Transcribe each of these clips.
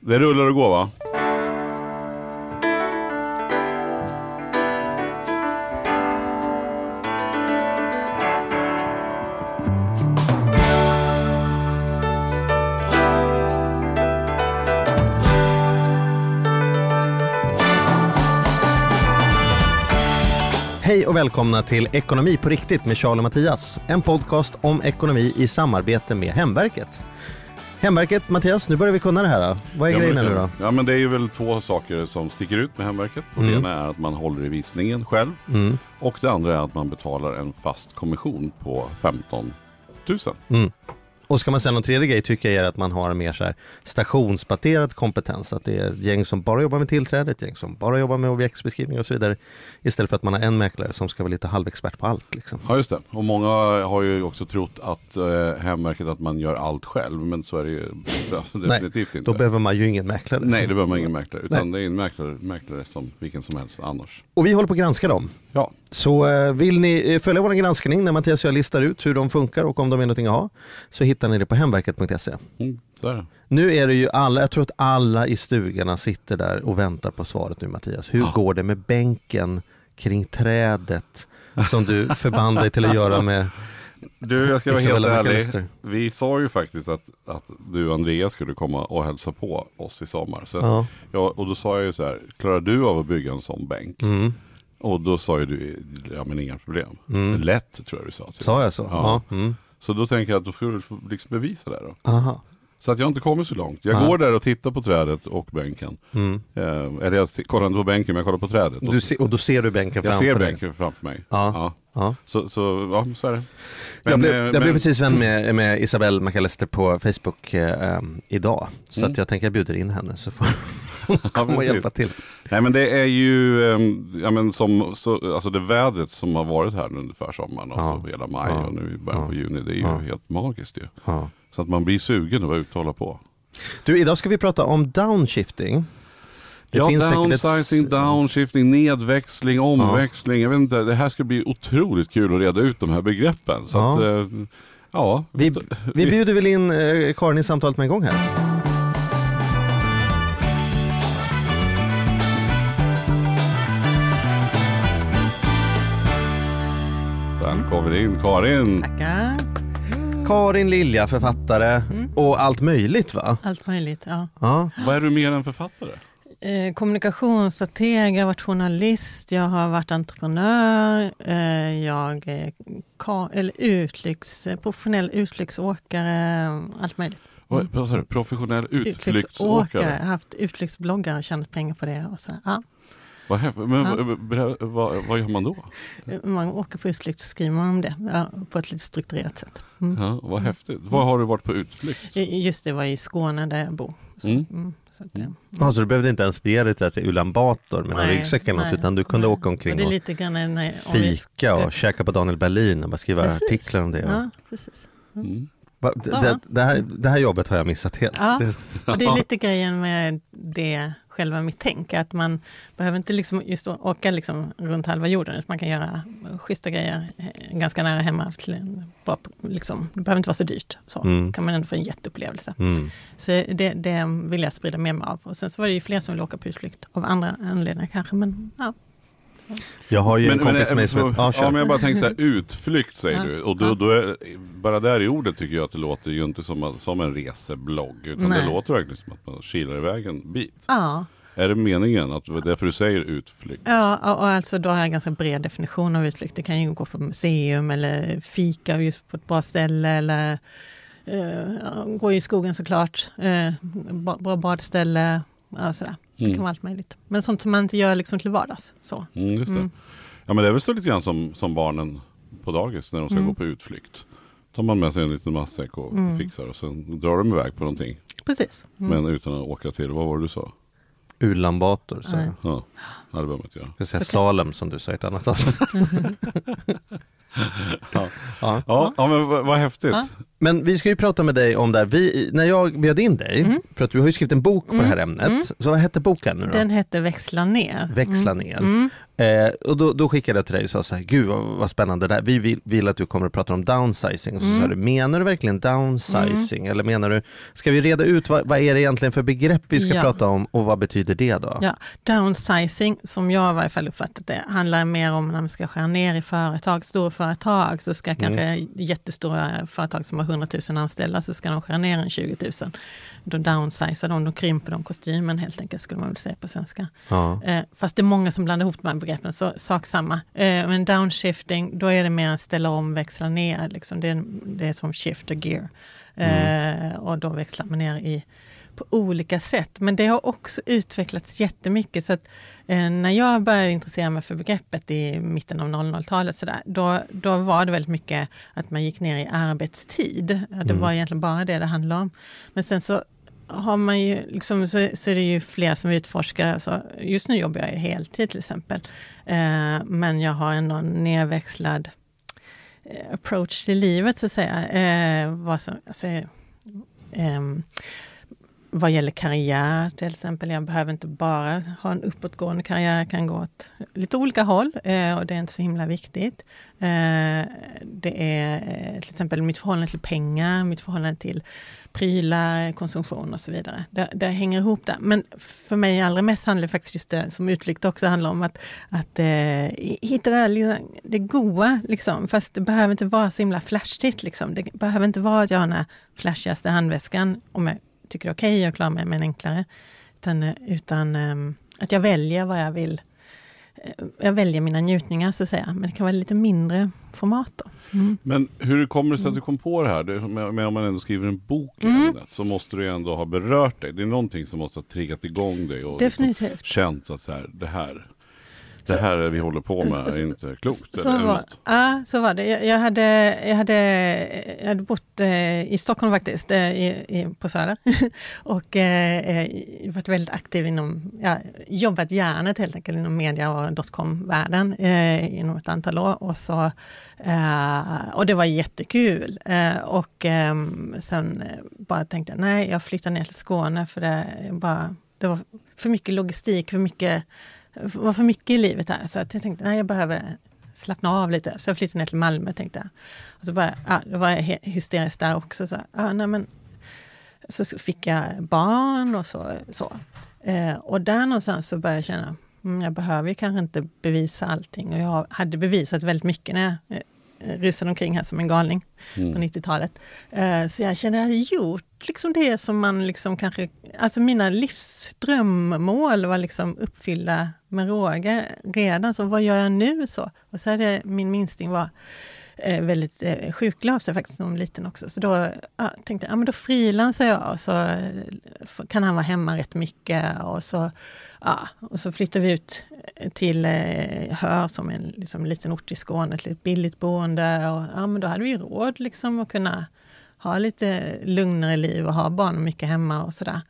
Det rullar och går va? Hej och välkomna till Ekonomi på riktigt med Charlie och Mattias. En podcast om ekonomi i samarbete med Hemverket. Hemverket, Mattias, nu börjar vi kunna det här. Vad är Ja, grejen men- nu då? Ja men det är ju väl två saker som sticker ut med Hemverket. Och Mm. Det ena är att man håller i visningen själv. Mm. Och det andra är att man betalar en fast kommission på 15 000. Mm. Och ska man säga någon tredje grej tycker jag är att man har en mer så här stationsbaserad kompetens. Att det är ett gäng som bara jobbar med tillträde, ett gäng som bara jobbar med objektsbeskrivning och så vidare. Istället för att man har en mäklare som ska vara lite halvexpert på allt. Liksom. Ja just det. Och många har ju också trott att eh, Hemverket att man gör allt själv. Men så är det ju definitivt inte. Då behöver man ju ingen mäklare. Nej det behöver man ingen mäklare. Utan Nej. det är en mäklare, mäklare som vilken som helst annars. Och vi håller på att granska dem. Ja. Så eh, vill ni eh, följa vår granskning när Mattias och jag listar ut hur de funkar och om de är någonting att ha så hittar ni det på hemverket.se. Mm, så är. Nu är det ju alla, jag tror att alla i stugorna sitter där och väntar på svaret nu Mattias. Hur går det med bänken kring trädet som du förband dig till att göra med Du, jag ska vara helt ärlig. Vi sa ju faktiskt att, att du Andreas skulle komma och hälsa på oss i sommar. Så Ja. ja, och då sa jag ju så här, klarar du av att bygga en sån bänk? Mm. Och då sa ju du, ja men inga problem. Mm. Lätt tror jag du sa. till Sa jag så? Ja. Ja. Mm. Så då tänker jag att då får du liksom bevisa det då. Aha. Så att jag har inte kommit så långt. Jag Ja. går där och tittar på trädet och bänken. Mm. Eh, eller jag kollar inte på bänken men jag kollar på trädet. Du se, och då ser du bänken jag framför ser dig? bänken framför mig. Ja. Ja. Ja. Så, så, ja, så är det. jag blev, eh, jag blev precis vän med, med Isabelle McAllister på Facebook eh, idag. Så Mm. att jag tänker jag bjuder in henne så får komma och hjälpa till. Nej men det är ju, ehm, ja men som, så, alltså det vädret som har varit här nu under försommaren och Ja. så hela maj Ja. och nu i början på juni. Det är ju Ja. helt magiskt ju. Ja. Så att man blir sugen att vara ute och hålla på. Du, idag ska vi prata om downshifting. Det ja, säkert ett- downsizing, downshifting, nedväxling, omväxling. Jag vet inte, det här ska bli otroligt kul att reda ut de här begreppen. Så att, eh, ja. Vi, vi bjuder väl in eh, Karin i samtalet med en gång här. Välkommen in Karin. Tackar. Karin Lilja, författare Mm. och allt möjligt va? Allt möjligt. Ja. Ja. Vad är du mer än författare? Eh, kommunikationsstrateg, jag har varit journalist, jag har varit entreprenör, eh, jag är ka- eller eh, professionell utflyktsåkare, allt möjligt. Vad, vad sa du? Professionell Utflyktsåkare, utflyktsåkare? jag har haft utflyktsbloggar och tjänat pengar på det. Och sådär. Ja. Vad, men, Ja. vad- vad, gör man då? Man åker på utflykt så skriver man om det ja, på ett lite strukturerat sätt. Mm. Ja, vad häftigt. Vad har du varit på utflykt? Just det var i Skåne där jag bor. Så, Mm. mm, så att, Mm. eh, Alltså, du behövde inte ens bege dig till Ulan Bator med någon Nej, ryggsäck eller något utan du kunde nej. åka omkring och det är och lite grann när, fika och käka på Daniel Berlin och bara skriva Precis. artiklar om det. Och, Ja, precis. Mm. Va, det, det, det, här, det här jobbet har jag missat helt. Ja. Det, Och det är lite grejen med det, själva mitt tänk, att man behöver inte liksom just åka liksom runt halva jorden, utan man kan göra schyssta grejer eh, ganska nära hemma. Till en bra, liksom, det behöver inte vara så dyrt, så Mm. kan man ändå få en jätteupplevelse. mm. Så det, det vill jag sprida med mig av. Och sen så var det ju fler som ville åka på utflykt, av andra anledningar kanske, men ja. Jag har ju en kompis eh, med som... Ja, ja, men jag bara tänker så här, utflykt säger Ja. du. Och då, Ja. då är, bara där i ordet tycker jag att det låter ju inte som, som en reseblogg. Utan Nej. det låter verkligen som att man kilar iväg en bit. Ja, Är det meningen? Att det är därför du säger utflykt? ja och, alltså då har jag en ganska bred definition av utflykt. Det kan ju gå på museum eller fika just på ett bra ställe eller ja, gå i skogen såklart. Ba- bra badställe. Ja, sådär. Det kan Mm. vara allt möjligt. Men sånt som man inte gör liksom till vardags. Så. Mm, just det. Mm. Ja men det är väl så lite grann som, som barnen på dagis när de ska Mm. gå på utflykt. Tar man med sig en liten matsäck och Mm. fixar och sen drar de iväg på någonting. Precis. Mm. Men utan att åka till, vad var det du sa? Ulan Bator. Så. Nej. Jag Ja, det behöver man inte göra. ska säga Salem som du sa i ett annat avsnitt. Ja. ja. Ja, ja men vad, vad häftigt. Men vi ska ju prata med dig om det här. Vi, när jag bjöd in dig, Mm. för att du har ju skrivit en bok på Mm. det här ämnet. Mm. Så vad hette boken nu då? Den hette Växla ner. Växla Mm. ner. Mm. Eh, och då, då skickade jag till dig och sa så här, gud vad, vad spännande det här. Vi vill, vill att du kommer att prata om downsizing. Och så Mm. sa du, menar du verkligen downsizing? Eller menar du, ska vi reda ut vad, vad är det egentligen för begrepp vi ska Ja. prata om och vad betyder det då? Ja, downsizing, som jag i varje fall uppfattat det, handlar mer om när man ska skära ner i företag. Storföretag så ska kanske jättestora företag som har 100 000 anställda så ska de skära ner en 20 000. Då downsizar de, då krymper de kostymen helt enkelt skulle man väl säga på svenska. Ja. Eh, fast det är många som blandar ihop de här begreppen, så sak samma. Eh, men downshifting, då är det mer att ställa om, växla ner. Liksom. Det, är, det är som shift och gear. Eh, och då växlar man ner i, på olika sätt. Men det har också utvecklats jättemycket. Så att, eh, när jag började intressera mig för begreppet i mitten av 00-talet, så där, då, då var det väldigt mycket att man gick ner i arbetstid. Det var egentligen bara det det handlade om. Men sen så har man ju, liksom, så, så är det ju fler som utforskar. Så just nu jobbar jag heltid till exempel. Eh, men jag har ändå en nedväxlad eh, approach till livet så att säga. Eh, vad, som, alltså, ehm, vad gäller karriär till exempel. Jag behöver inte bara ha en uppåtgående karriär, jag kan gå åt lite olika håll eh, och det är inte så himla viktigt. Eh, det är eh, till exempel mitt förhållande till pengar, mitt förhållande till prylar, konsumtion och så vidare. Det, det hänger ihop där. Men för mig allra mest handlar det faktiskt just det som utflykt också handlar om att, att eh, hitta det, där, liksom, det goa, liksom. fast det behöver inte vara så himla flashigt. Liksom. Det behöver inte vara att jag har den här flashigaste handväskan, om jag tycker okej okay, och klarar mig med en enklare. Utan, utan um, att jag väljer vad jag vill. Eh, Jag väljer mina njutningar så att säga, men det kan vara lite mindre format. Mm. Men hur kommer det sig att du kom på det här? Det, men om man ändå skriver en bok i Mm. ämnet så måste ju ändå ha berört dig. Det är någonting som måste ha triggat igång dig och liksom Definitivt. känt att så här, det här, det Så- här vi håller på med är inte klokt. Så eller var, ja, så var det. Jag, jag, hade, jag, hade, jag hade bott eh, i Stockholm faktiskt, eh, i, i, på Söder. och eh, eh, varit väldigt aktiv inom, ja, jobbat hjärnet helt enkelt inom media och dotcom-världen eh, inom ett antal år. Och, så, eh, och det var jättekul. Eh, och eh, sen bara tänkte jag, nej, jag flyttar ner till Skåne för det, bara, det var för mycket logistik, för mycket var för mycket i livet här. Så att jag tänkte, nej jag behöver slappna av lite. Så jag flyttade ner till Malmö tänkte jag. Och så bara, ja, då var jag hysterisk där också. Så, ja, nej, men, så fick jag barn och så. så. Eh, och där någonstans så började jag känna, mm, jag behöver ju kanske inte bevisa allting. Och jag hade bevisat väldigt mycket när jag eh, rusade omkring här som en galning på Mm. 90-talet. Eh, så jag kände att jag hade gjort liksom det som man liksom kanske... Alltså mina livsdrömmål var liksom uppfyllda med råge redan. Så vad gör jag nu så? Och så hade min minsting var eh, väldigt eh, sjuklig av sig faktiskt, någon liten också. Så då ja, tänkte jag, ja men då frilansar jag och så eh, kan han vara hemma rätt mycket. Och så, ja, och så flyttade vi ut eh, till eh, Hör som en liksom, liten ort i Skåne, ett lite billigt boende. Och, ja, men då hade vi råd liksom att kunna ha lite lugnare liv och ha barnen mycket hemma och sådär.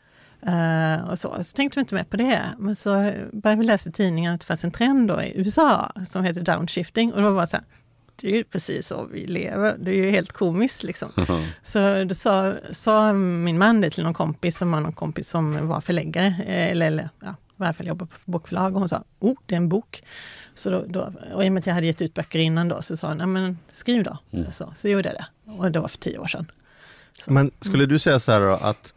Uh, och så. så tänkte vi inte mer på det. Men så började vi läsa i tidningen att det fanns en trend då i USA som heter downshifting. Och då var det så här, det är ju precis så vi lever. Det är ju helt komiskt liksom. Så då sa, sa min man det till någon kompis som var någon kompis som var förläggare, eh, eller, eller ja, i varje fall jobbade på bokförlag och hon sa, oh, det är en bok. Så då, då, och i och med att jag hade gett ut böcker innan då, så sa hon, "Ja, men skriv då. Mm. Så, så gjorde jag det. Och det var för tio år sedan. Så. Men skulle du säga så här då att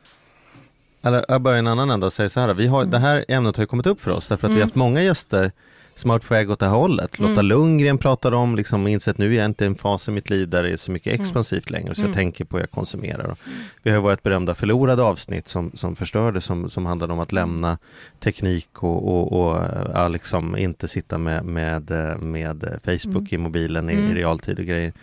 eller jag börjar i en annan ända och säger så här, vi har, det här ämnet har ju kommit upp för oss därför att vi har haft många gäster som har varit på väg åt det här hållet. Lotta Mm. Lundgren pratade om, liksom insett nu är jag inte i en fas i mitt liv där det är så mycket expansivt längre så jag Mm. tänker på hur jag konsumerar. Vi har vårt berömda förlorade avsnitt som, som förstördes som, som handlade om att lämna teknik och, och, och ja, liksom inte sitta med, med, med Facebook i mobilen i, i Mm. realtid och grejer.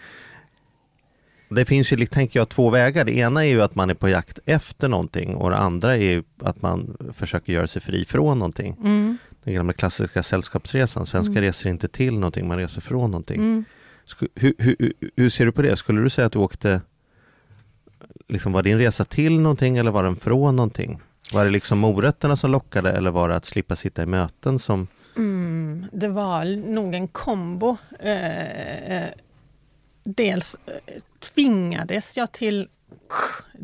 Det finns ju, tänker jag, två vägar. Det ena är ju att man är på jakt efter någonting och det andra är ju att man försöker göra sig fri från någonting. Mm, Den gamla klassiska sällskapsresan. Svenskar Mm. reser inte till någonting, man reser från någonting. mm. Hur, hur- hur ser du på det? Skulle du säga att du åkte, liksom var din resa till någonting eller var den från någonting? Var det liksom morötterna som lockade eller var det att slippa sitta i möten som Mm, det var nog en kombo. Eh, eh, dels eh, tvingades jag till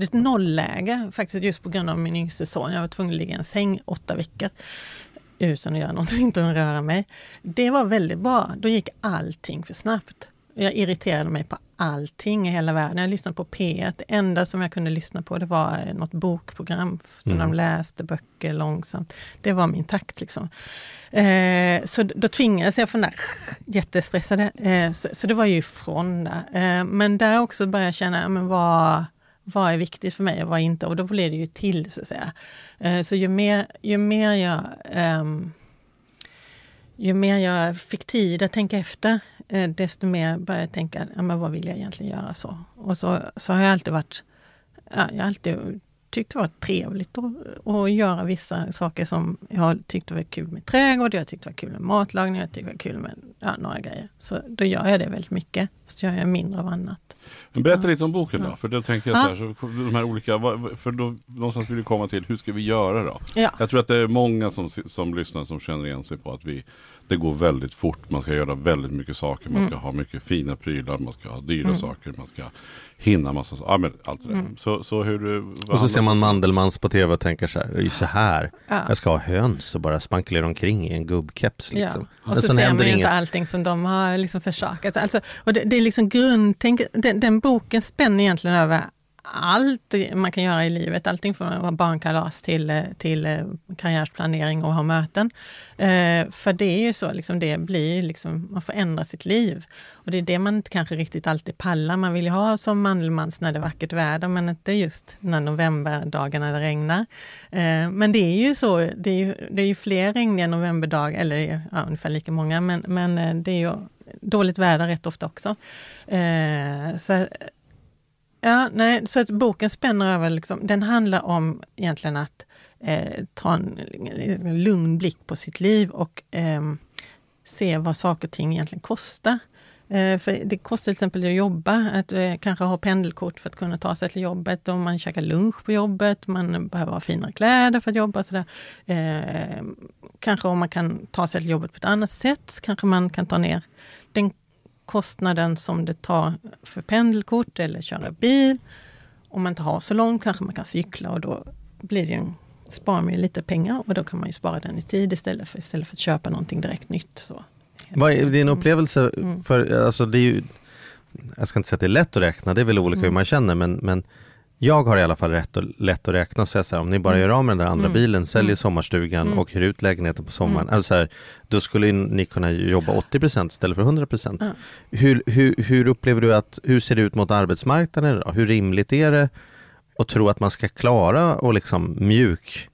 ett nollläge faktiskt just på grund av min yngste son. Jag var tvungen att ligga i en säng åtta veckor utan att göra någonting, inte att röra mig. Det var väldigt bra. Då gick allting för snabbt. Jag irriterade mig på allting i hela världen. Jag lyssnade på P1. Det enda som jag kunde lyssna på det var något bokprogram. Så mm. de läste böcker långsamt. Det var min takt. Liksom. Eh, så då tvingades jag från där jättestressade. Eh, så, så, det var ju ifrån där. Eh, men där också började jag känna, men vad, vad är viktigt för mig och vad inte? Och då blev det ju till så att säga. Eh, så ju mer, ju mer jag um, ju mer jag fick tid att tänka efter, eh, desto mer började jag tänka, ja, men vad vill jag egentligen göra så? Och så, så har jag alltid varit, ja, jag har alltid tyckt det var trevligt att, att göra vissa saker som jag tyckte var kul med trädgård, jag tyckte var kul med matlagning, jag tyckte var kul med ja, några grejer. Så då gör jag det väldigt mycket, så gör jag mindre av annat. Men berätta lite om boken då, för då tänker jag så här, så de här olika, för då någonstans vill du komma till, hur ska vi göra då? Ja. Jag tror att det är många som, som lyssnar som känner igen sig på att vi det går väldigt fort, man ska göra väldigt mycket saker, man ska mm. ha mycket fina prylar, man ska ha dyra mm. saker, man ska hinna massa saker. Ja, men allt det där. Mm. Så, så hur, och så ser man Mandelmans på tv och tänker så här, det är ju så här, ja. jag ska ha höns och bara spankulera omkring i en gubbkeps. Liksom. Ja. Och så ser man ju inget... inte allting som de har liksom försakat. Alltså, och det, det är liksom grundtänk, den, den boken spänner egentligen över allt man kan göra i livet, allting från att vara barnkalas till, eh, till eh, karriärsplanering och ha möten. Eh, för det är ju så, liksom det blir liksom, man får ändra sitt liv. Och det är det man inte kanske riktigt alltid pallar. Man vill ju ha som Mandelmans när det är vackert väder, men inte just när novemberdagarna det regnar. Eh, men det är ju så, det är ju, det är ju fler regniga novemberdagar, eller ja, ungefär lika många, men, men eh, det är ju dåligt väder rätt ofta också. Eh, så Ja, nej, så att boken spänner över, liksom, den handlar om egentligen att eh, ta en, en, lugn blick på sitt liv och eh, se vad saker och ting egentligen kostar. Eh, för det kostar till exempel att jobba, att eh, kanske ha pendelkort för att kunna ta sig till jobbet, om man käkar lunch på jobbet, man behöver ha finare kläder för att jobba. Sådär. Eh, kanske om man kan ta sig till jobbet på ett annat sätt, kanske man kan ta ner den kostnaden som det tar för pendelkort eller köra bil. Om man inte har så långt kanske man kan cykla och då blir det en, sparar man lite pengar och då kan man ju spara den i tid istället för, istället för att köpa någonting direkt nytt. Så. Vad är din upplevelse? Mm. för alltså det är ju, Jag ska inte säga att det är lätt att räkna, det är väl olika mm. hur man känner men, men jag har i alla fall rätt och, lätt att räkna och säga så här, om ni bara mm. gör av med den där andra mm. bilen, säljer mm. sommarstugan mm. och hyr ut lägenheten på sommaren, mm. alltså här, då skulle ni kunna jobba 80% istället för 100 procent. Mm. Hur, hur, hur upplever du att, hur ser det ut mot arbetsmarknaden idag? Hur rimligt är det att tro att man ska klara och liksom mjuk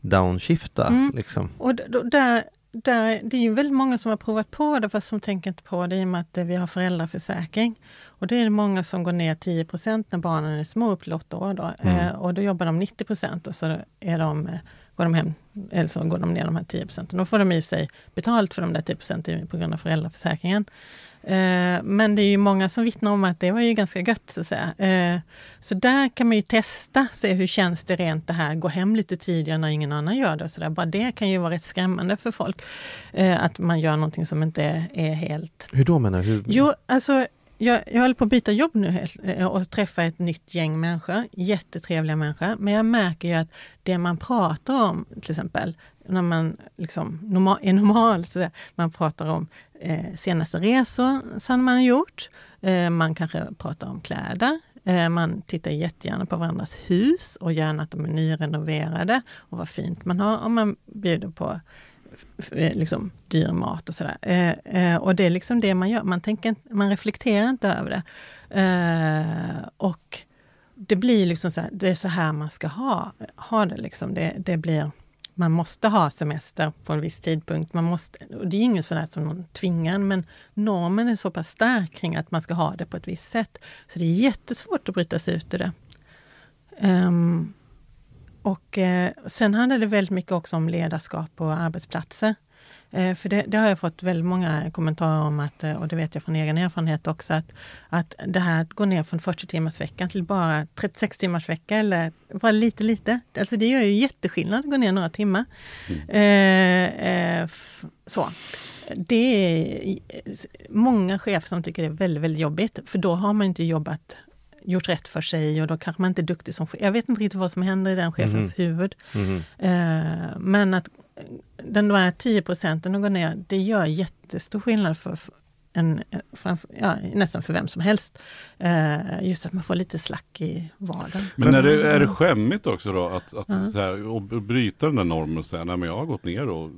downshifta? Mm. Liksom? Och där där, det är ju väldigt många som har provat på det fast som tänker inte på det i och med att vi har föräldraförsäkring. Och det är många som går ner 10% när barnen är små, upp till 8 år. Då. Mm. Eh, och då jobbar de 90% och så är de, eh, går de hem, eller så går de ner de här 10 procenten. Då får de i sig betalt för de där 10 procenten på grund av föräldraförsäkringen. Eh, men det är ju många som vittnar om att det var ju ganska gött. Så, att säga. Eh, så där kan man ju testa, se hur känns det rent det här, gå hem lite tidigare när ingen annan gör det. Så där. Bara det kan ju vara rätt skrämmande för folk. Eh, att man gör någonting som inte är helt... Hur då menar du? Jo, alltså jag, jag håller på att byta jobb nu och träffa ett nytt gäng människor, jättetrevliga människor. Men jag märker ju att det man pratar om, till exempel, när man liksom normal, är normal, så man pratar om eh, senaste resor som man har gjort. Eh, man kanske pratar om kläder. Eh, man tittar jättegärna på varandras hus och gärna att de är nyrenoverade och vad fint man har. om man bjuder på eh, liksom, dyr mat och sådär. Eh, eh, och det är liksom det man gör. Man, tänker, man reflekterar inte över det. Eh, och det blir liksom så här, det är så här man ska ha, ha det. Liksom. Det, det blir man måste ha semester på en viss tidpunkt. Man måste, och det är inget sådant som någon tvingar men normen är så pass stark kring att man ska ha det på ett visst sätt. Så det är jättesvårt att bryta sig ut ur det. Um, och eh, sen handlar det väldigt mycket också om ledarskap på arbetsplatser. Eh, för det, det, har jag fått väldigt många kommentarer om, att, eh, och det vet jag från egen erfarenhet också, att, att det här att gå ner från 40 timmars vecka till bara 36 timmars vecka eller bara lite, lite. Alltså det gör ju jätteskillnad att gå ner några timmar. Mm. Eh, eh, så. Det är många chefer som tycker det är väldigt, väldigt jobbigt, för då har man inte jobbat gjort rätt för sig och då kanske man inte är duktig som chef. Jag vet inte riktigt vad som händer i den chefens mm. huvud. Mm. Eh, men att den där 10 procenten att gå ner, det gör jättestor skillnad för, en, för, ja, nästan för vem som helst. Eh, just att man får lite slack i vardagen. Men är det, är det skämmigt också då att, att, ja. så här, att bryta den där normen och säga, nej men jag har gått ner och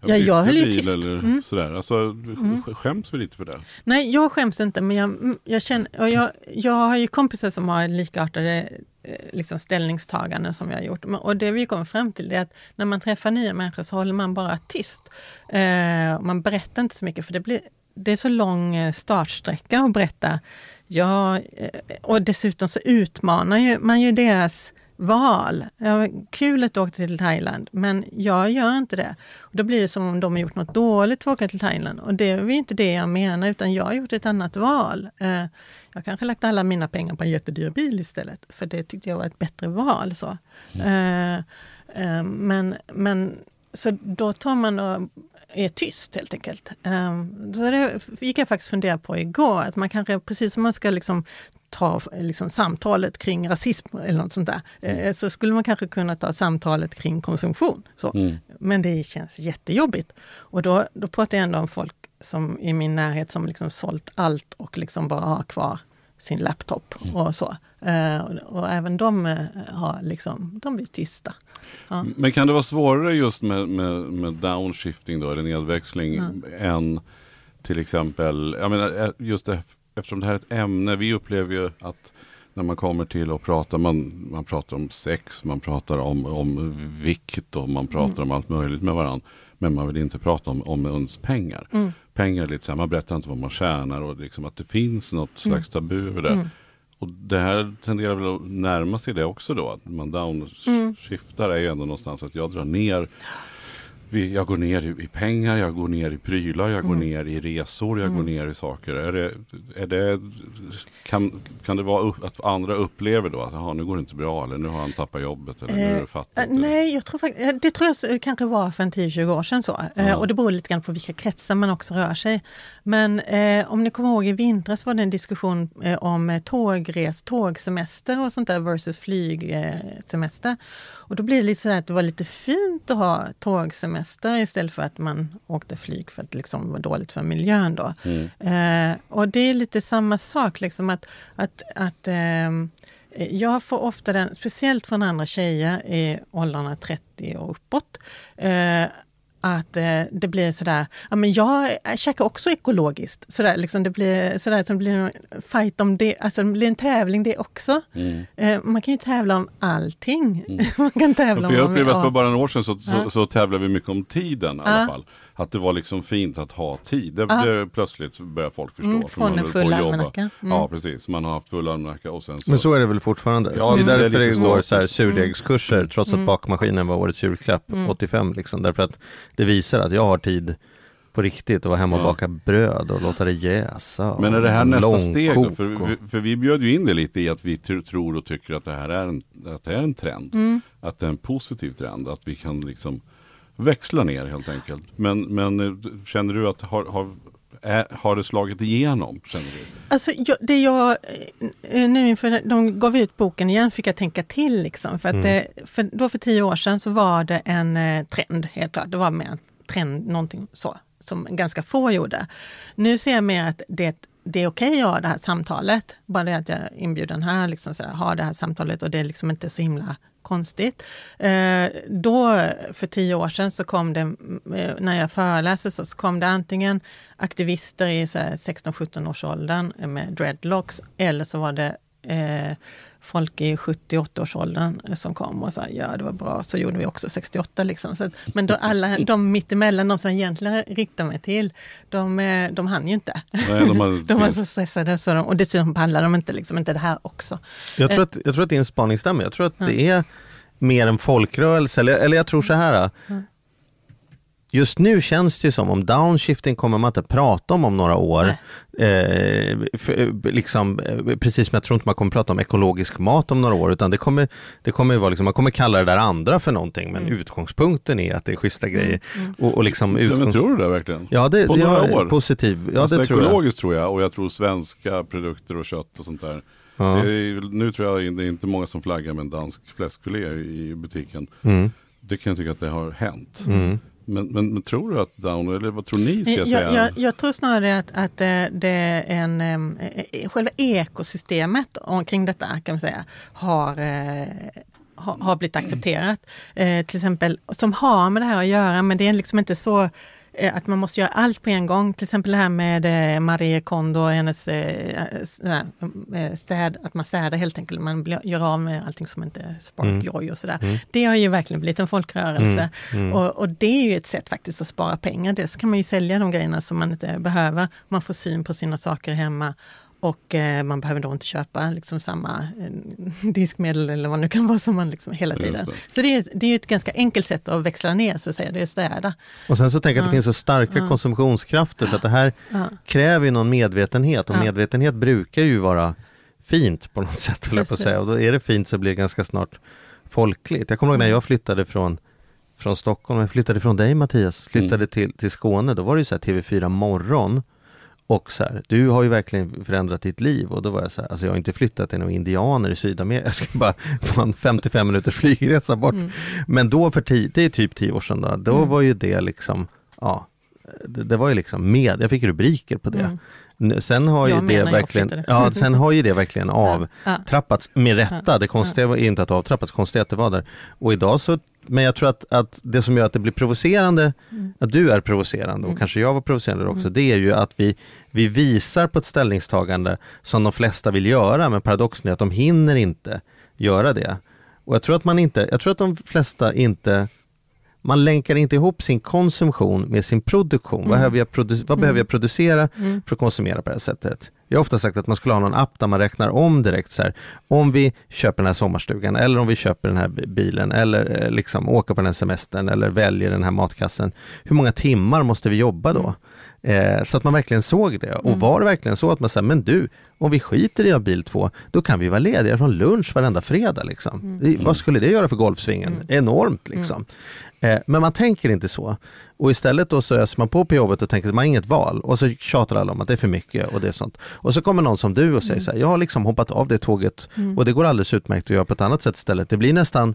jag ja, jag höll ju tyst. Eller mm. sådär. Alltså, mm. Skäms vi lite för det? Nej, jag skäms inte, men jag, mm, jag känner, och jag, jag har ju kompisar som har likartade Eh, liksom ställningstaganden som jag har gjort. Och det vi kommer fram till är att när man träffar nya människor så håller man bara tyst. Eh, man berättar inte så mycket för det, blir, det är så lång eh, startsträcka att berätta. Ja, eh, och dessutom så utmanar ju, man ju deras val. Ja, kul att du åkte till Thailand, men jag gör inte det. Och då blir det som om de har gjort något dåligt för att åka till Thailand. Och det är inte det jag menar, utan jag har gjort ett annat val. Eh, jag kanske lagt alla mina pengar på en jättedyr bil istället, för det tyckte jag var ett bättre val. Så. Mm. Eh, men, men så då tar man och är tyst helt enkelt. Så det gick jag faktiskt fundera på igår, att man kanske, precis som man ska liksom ta liksom, samtalet kring rasism eller något sånt där, mm. Eh, så skulle man kanske kunna ta samtalet kring konsumtion. Så. Mm. Men det känns jättejobbigt. Och då, då pratar jag ändå om folk som i min närhet som liksom sålt allt och liksom bara har kvar sin laptop mm. och så. Uh, och, och, även de uh, har liksom, de blir tysta. Ja. Men kan det vara svårare just med, med, med downshifting då, eller nedväxling, än till exempel, jag menar just det eftersom det här är ett ämne, vi upplever ju att när man kommer till och pratar, man, man pratar om sex, man pratar om, om vikt och man pratar mm. om allt möjligt med varandra. Men man vill inte prata om, om ens pengar. Mm. Pengar lite så här, man berättar inte vad man tjänar och liksom att det finns något mm. slags tabu över det. Mm. Och det här tenderar väl att närma sig det också då, att man downshiftar är ju ändå någonstans att jag drar ner jag går ner i, i, pengar, jag går ner i prylar, jag går mm. ner i resor, jag mm. går ner i saker. Är det, är det, kan, kan det vara att andra upplever då att aha, nu går det inte bra eller nu har han tappat jobbet eller eh, nu är det eh, fattigt? Eh, nej, jag tror faktiskt, det tror jag kanske var för en 10-20 år sedan så. Eh, och det beror lite grann på vilka kretsar man också rör sig. Men eh, om ni kommer ihåg i vintras var det en diskussion eh, om tågres, tågsemester och sånt där versus flygsemester. Och då blir det lite sådär att det var lite fint att ha tågsemester istället för att man åkte flyg för att det liksom var dåligt för miljön. Då. Mm. Eh, och det är lite samma sak, liksom att, att, att eh, jag får ofta den, speciellt från andra tjejer i åldrarna 30 och uppåt, eh, att eh, det blir sådär, ja men jag käkar också ekologiskt. Sådär, liksom det blir sådär det blir en fight om det, alltså det blir en tävling det också. Mm. Eh, man kan ju tävla om allting. Mm. man kan tävla för jag upplever att för bara några år sedan så, så, så tävlade vi mycket om tiden i alla fall att det var liksom fint att ha tid. Det, det plötsligt börjar folk förstå. Mm, från en full almanacka. Mm. Ja precis, man har haft full almanacka och sen så... Men så är det väl fortfarande? Ja, det är därför det, går så här surdegskurser mm. trots att mm. bakmaskinen var årets julklapp 85 mm. liksom. Därför att det visar att jag har tid på riktigt och vara hemma och baka bröd och låta det jäsa. Men är det här nästa steg då? För, för vi bjöd ju in det lite i att vi tror och tycker att det här är en, att det är en trend. Mm. Att det är en positiv trend. Att vi kan liksom växla ner helt enkelt. Men, men eh, känner du att har, har, är, har det slagit igenom? Känner du? Alltså, jag, det jag, eh, nu inför de gav ut boken igen fick jag tänka till. Liksom, för, att mm. det, för då för tio år sedan så var det en eh, trend, helt klart. Det var mer en trend, någonting så, som ganska få gjorde. Nu ser jag mer att det det är okej okay att ha det här samtalet. Bara det att jag är inbjuden här, liksom så här, ha det här samtalet och det är liksom inte så himla konstigt. Eh, då, för tio år sedan, så kom det, eh, när jag föreläste, så kom det antingen aktivister i 16-17 års åldern med dreadlocks, eller så var det eh, folk i 70-80-årsåldern som kom och sa ja det var bra, så gjorde vi också 68. Liksom. Så, men då alla de mittemellan, de som jag egentligen riktar mig till, de, eh, de hann ju inte. Nej, de, de var så stressade så de, och dessutom pallar de inte, liksom, inte det här också. Jag tror att, jag tror att din spaning stämmer. Jag tror att det är mer en folkrörelse, eller, eller jag tror så här. Mm. Just nu känns det som om downshifting kommer man inte prata om om några år. Eh, för, liksom, eh, precis som jag tror inte man kommer prata om ekologisk mat om några år, utan det kommer, det kommer vara liksom, man kommer kalla det där andra för någonting, men mm. utgångspunkten är att det är schyssta mm, grejer. Mm. Och, och liksom utgångs... men tror du det verkligen? Ja, det, På några år? Positiv. Ja, alltså, det tror ekologiskt jag. tror jag, och jag tror svenska produkter och kött och sånt där. Ja. Är, nu tror jag det är inte många som flaggar med en dansk fläskfilé i butiken. Mm. Det kan jag tycka att det har hänt. Men, men, men, tror du att Down, eller vad tror ni ska jag, säga? Jag, jag, tror snarare att, att det är en, äh, själva ekosystemet omkring detta kan man säga har har blivit accepterat. Eh, till exempel, som har med det här att göra, men det är liksom inte så Eh, att man måste göra allt på en gång. Till exempel det här med eh, Marie Kondo och hennes eh, städ, att man städar helt enkelt. Man gör av med allting som inte spark mm. joy och sådär. Mm. Det har ju verkligen blivit en folkrörelse. Mm. mm. Och, och, det är ju ett sätt faktiskt att spara pengar. Dels kan man ju sälja de grejerna som man inte behöver. Man får syn på sina saker hemma och eh, man behöver då inte köpa liksom samma eh, diskmedel eller vad det nu kan vara som man liksom hela tiden. Det. Så det är, det är ett ganska enkelt sätt att växla ner så att säga, det är städa. Och sen så tänker jag att det finns så starka ja. konsumtionskrafter så att det här ja. kräver någon medvetenhet och ja. medvetenhet brukar ju vara fint på något sätt. På att säga. Och då är det fint så blir det ganska snart folkligt. Jag kommer ihåg när jag flyttade från från Stockholm, jag flyttade från dig Mattias, flyttade mm. till, till Skåne, då var det ju så här TV4 morgon och så här, du har ju verkligen förändrat ditt liv och då var jag så här, alltså jag har inte flyttat till några indianer i Sydamerika, jag ska bara få en 55 minuters flygresa bort. Mm. Men då för tio, det är typ 10 år sedan då, då mm. var ju det liksom, ja, det, det, var ju liksom med, jag fick rubriker på det. Mm. Sen har, ju det verkligen, ja, sen har ju det verkligen avtrappats med rätta. Det konstiga var inte att det avtrappats, konstiga att det var där. Och idag så men jag tror att, att det som gör att det blir provocerande, mm. att du är provocerande och mm. kanske jag var provocerande också, mm. det är ju att vi, vi visar på ett ställningstagande som de flesta vill göra, men paradoxen är att de hinner inte göra det. Och jag tror att man inte, jag tror att de flesta inte man länkar inte ihop sin konsumtion med sin produktion. Mm. Vad, behöver jag, produ vad behöver jag producera mm. för att konsumera på det här sättet? Jag har ofta sagt att man skulle ha någon app där man räknar om direkt så här, om vi köper den här sommarstugan eller om vi köper den här bilen eller eh, liksom åker på den här semestern eller väljer den här matkassen. Hur många timmar måste vi jobba då? Eh, så att man verkligen såg det. Och mm. var det verkligen så att man sa, men du, om vi skiter i att bil 2, då kan vi vara lediga från lunch varenda fredag. Liksom. Mm. Vad skulle det göra för golfsvingen? Mm. Enormt liksom. Eh, men man tänker inte så. Och istället då så öser man på på jobbet och tänker att man har inget val och så tjatar alla om att det är för mycket och det är sånt. Och så kommer någon som du och säger mm. så här, jag har liksom hoppat av det tåget mm. och det går alldeles utmärkt att göra på ett annat sätt istället. Det blir nästan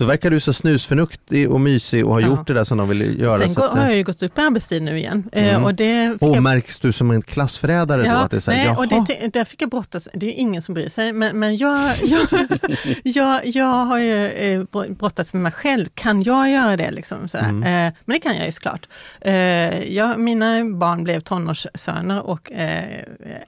då verkar du så snusförnuktig och mysig och har ja. gjort det där som de vill göra. Sen går, har jag ju gått upp i arbetstid nu igen. Eh, mm. Och, det och jag... märks du som en klassförrädare ja, då? Att det är så här, nej, och det, där fick jag brottas, det är ingen som bryr sig, men, men jag, jag, jag, jag har ju eh, brottats med mig själv. Kan jag göra det? Liksom, mm. eh, men det kan jag ju såklart. Eh, jag, mina barn blev tonårssöner och eh,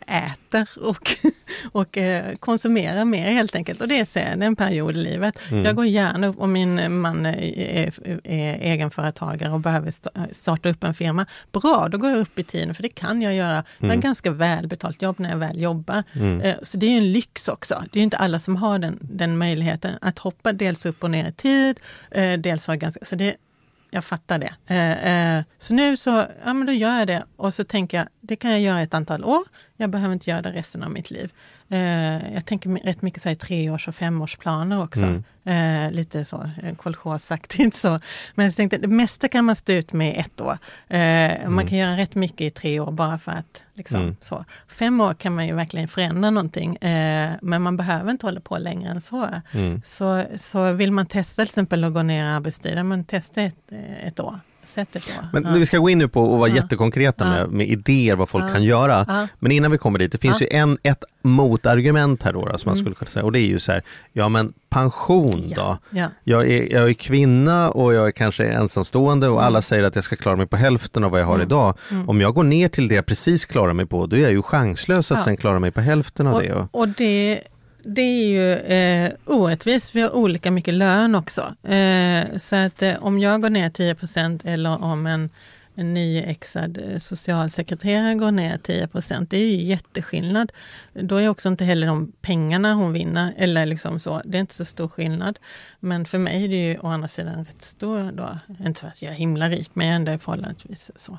äter och, och eh, konsumerar mer helt enkelt. Och det är en period i livet. Mm. Jag går gärna upp om min man är, är, är egenföretagare och behöver starta upp en firma, bra, då går jag upp i tiden, för det kan jag göra. Jag har mm. ganska välbetalt jobb när jag väl jobbar. Mm. Eh, så det är en lyx också. Det är inte alla som har den, den möjligheten att hoppa dels upp och ner i tid, eh, dels ha ganska... Så det, jag fattar det. Eh, så nu så, ja men då gör jag det och så tänker jag, det kan jag göra ett antal år. Jag behöver inte göra det resten av mitt liv. Eh, jag tänker rätt mycket så här, treårs och femårsplaner också. Mm. Eh, lite så eh, kolchosaktigt så. Men jag tänkte, det mesta kan man stå ut med ett år. Eh, mm. Man kan göra rätt mycket i tre år bara för att liksom, mm. så. Fem år kan man ju verkligen förändra någonting. Eh, men man behöver inte hålla på längre än så. Mm. Så, så vill man testa till exempel att gå ner i arbetstid, man testa ett, eh, ett år sättet då. Men ja. vi ska gå in nu på att vara ja. jättekonkreta med, med idéer vad folk kan göra. Men innan vi kommer dit, det finns ju en, ett motargument här då, då som man mm. skulle kunna säga och det är ju så här, ja men pension då? Jag, är, jag är kvinna och jag är kanske ensamstående och mm. alla säger att jag ska klara mig på hälften av vad jag har mm. idag. Mm. Om jag går ner till det jag precis klarar mig på, då är jag ju chanslös att sen klara mig på hälften av och, det. Och det det är ju eh, orättvist, vi har olika mycket lön också. Eh, så att eh, om jag går ner 10% eller om en en nyexad eh, socialsekreterare går ner 10% Det är ju jätteskillnad. Då är också inte heller de pengarna hon vinner, eller liksom så, det är inte så stor skillnad. Men för mig är det ju å andra sidan rätt stor då. Inte för att jag är himla rik, men jag är ändå förhållandevis så.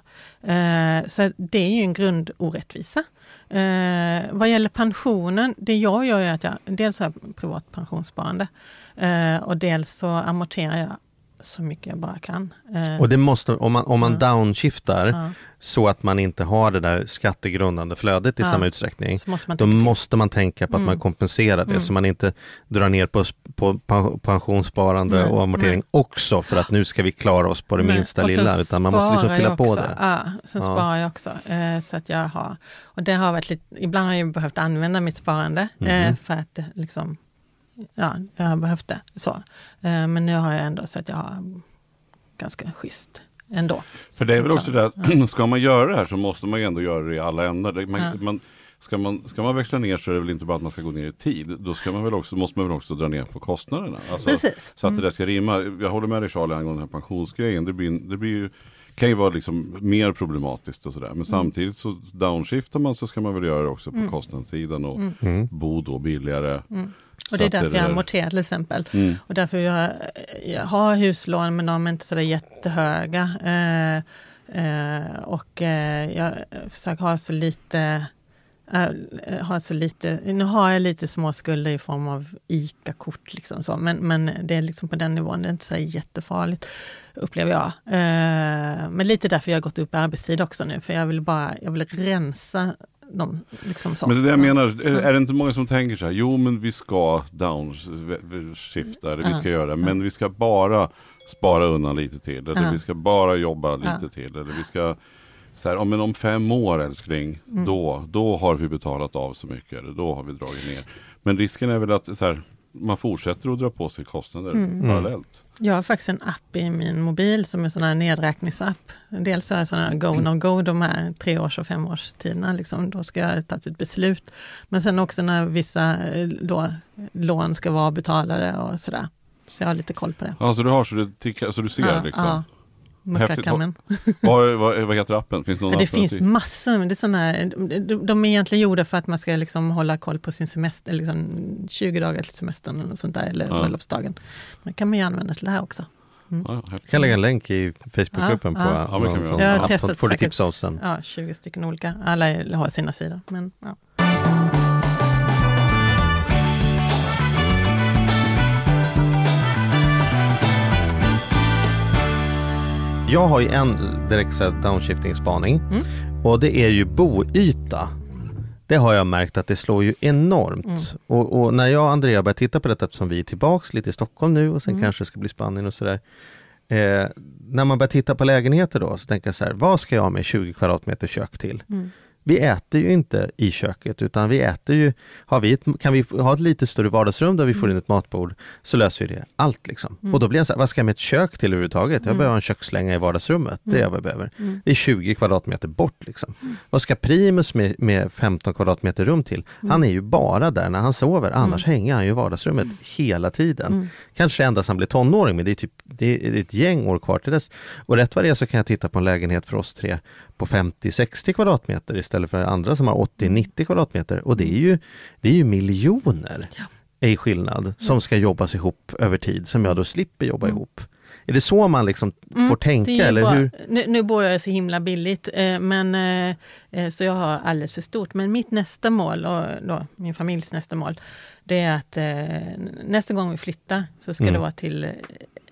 Eh, så det är ju en grundorättvisa. Eh, vad gäller pensionen, det jag gör är att jag dels har privat pensionssparande eh, och dels så amorterar jag så mycket jag bara kan. Eh, och det måste, om man, om man ja. downshiftar ja. så att man inte har det där skattegrundande flödet i ja. samma utsträckning, måste då måste man tänka på att mm. man kompenserar det mm. så man inte drar ner på, på pensionssparande nej, och amortering också för att nu ska vi klara oss på det minsta lilla, utan man måste liksom fylla på det. Ja, sen sparar jag också. Eh, så att jag har, och det har varit lite, ibland har jag behövt använda mitt sparande mm. för att liksom ja, jag har behövt det. Så. Eh, men nu har jag ändå så att jag har ganska schysst ändå. För det är väl också det att ja. ska man göra det här så måste man ju ändå göra det i alla ändar. Man, ja. man, ska, man, ska man växla ner så är det väl inte bara att man ska gå ner i tid. Då ska man väl också, måste man väl också dra ner på kostnaderna. Alltså, Precis. Så att det där ska rimma. Jag håller med dig Charlie angående den här pensionsgrejen. Det blir, det blir ju kan ju vara liksom mer problematiskt och sådär. Men mm. samtidigt så downshiftar man så ska man väl göra det också på mm. kostnadssidan och mm. bo då billigare. Mm. Och det är därför jag amorterar till exempel. Mm. Och därför jag, jag har huslån men de är inte sådär jättehöga. Eh, eh, och eh, jag försöker ha så lite äh, har så lite, nu har jag lite små skulder i form av ICA-kort, liksom så, men, men det är liksom på den nivån, det är inte så jättefarligt, upplever jag. Eh, men lite därför jag har gått upp i arbetstid också nu, för jag vill bara, jag vill rensa de, liksom så. Men det är det jag menar, är, är, det inte många som tänker så här, jo men vi ska downshifta, eller vi ska göra men vi ska bara spara undan lite till, eller vi ska bara jobba lite till, eller vi ska så här, om, om fem år älskling, mm. då, då har vi betalat av så mycket, eller då har vi dragit ner. Men risken är väl att så här, man fortsätter att dra på sig kostnader mm. parallellt. Jag har faktiskt en app i min mobil som är sån här nedräkningsapp. Dels har jag sådana go no go de här tre års och femårstiderna. Liksom, då ska jag ta ett beslut. Men sen också när vissa eh, då, lån ska vara betalade och sådär. Så jag har lite koll på det. Ja, så du har så du, tickar, så du ser ja, liksom? Ja. Muckakammen. vad, vad, vad heter appen? Finns det, någon det finns massor. Det är såna, de, de är egentligen gjorda för att man ska liksom hålla koll på sin semester, liksom 20 dagar till semestern och sånt där, eller ja. bröllopsdagen. Men det kan man ju använda till det här också. Mm. Ja, jag kan lägga en länk i Facebookgruppen ja, på ja. Ja, någon sån jag har testat får du tips av sen. Ja, 20 stycken olika. Alla har sina sidor. Men, ja. Jag har ju en direkt downshifting-spaning mm. och det är ju boyta. Det har jag märkt att det slår ju enormt. Mm. Och, och, när jag och Andrea börjar titta på detta eftersom vi är tillbaks lite i Stockholm nu och sen mm. kanske ska bli Spanien och sådär. Eh, när man börjar titta på lägenheter då så tänker jag så här, vad ska jag med 20 kvadratmeter kök till? Mm. Vi äter ju inte i köket utan vi äter ju, har vi ett, kan vi ha ett lite större vardagsrum där vi får in ett matbord så löser vi det allt liksom. Mm. Och då blir jag så här, vad ska jag med ett kök till överhuvudtaget? Jag mm. behöver en kökslänga i vardagsrummet, det är mm. vad jag behöver. Mm. Det är 20 kvadratmeter bort liksom. Mm. Vad ska Primus med, med 15 kvadratmeter rum till? Han är ju bara där när han sover, annars hänger han ju i vardagsrummet hela tiden. Kanske endast han blir tonåring men det är, typ, det är ett gäng år kvar till dess. Och rätt vad det är så kan jag titta på en lägenhet för oss tre på 50-60 kvadratmeter istället för andra som har 80-90 kvadratmeter. Och det är ju, det är ju miljoner ja. i skillnad som ska jobbas ihop över tid som jag då slipper jobba mm. ihop. Är det så man liksom mm, får tänka? eller bara, hur? Nu, nu, bor jag så himla billigt, eh, men, eh, eh, så jag har alldeles för stort. Men mitt nästa mål, och då, min familjs nästa mål, det är att eh, nästa gång vi flyttar så ska mm. det vara till eh,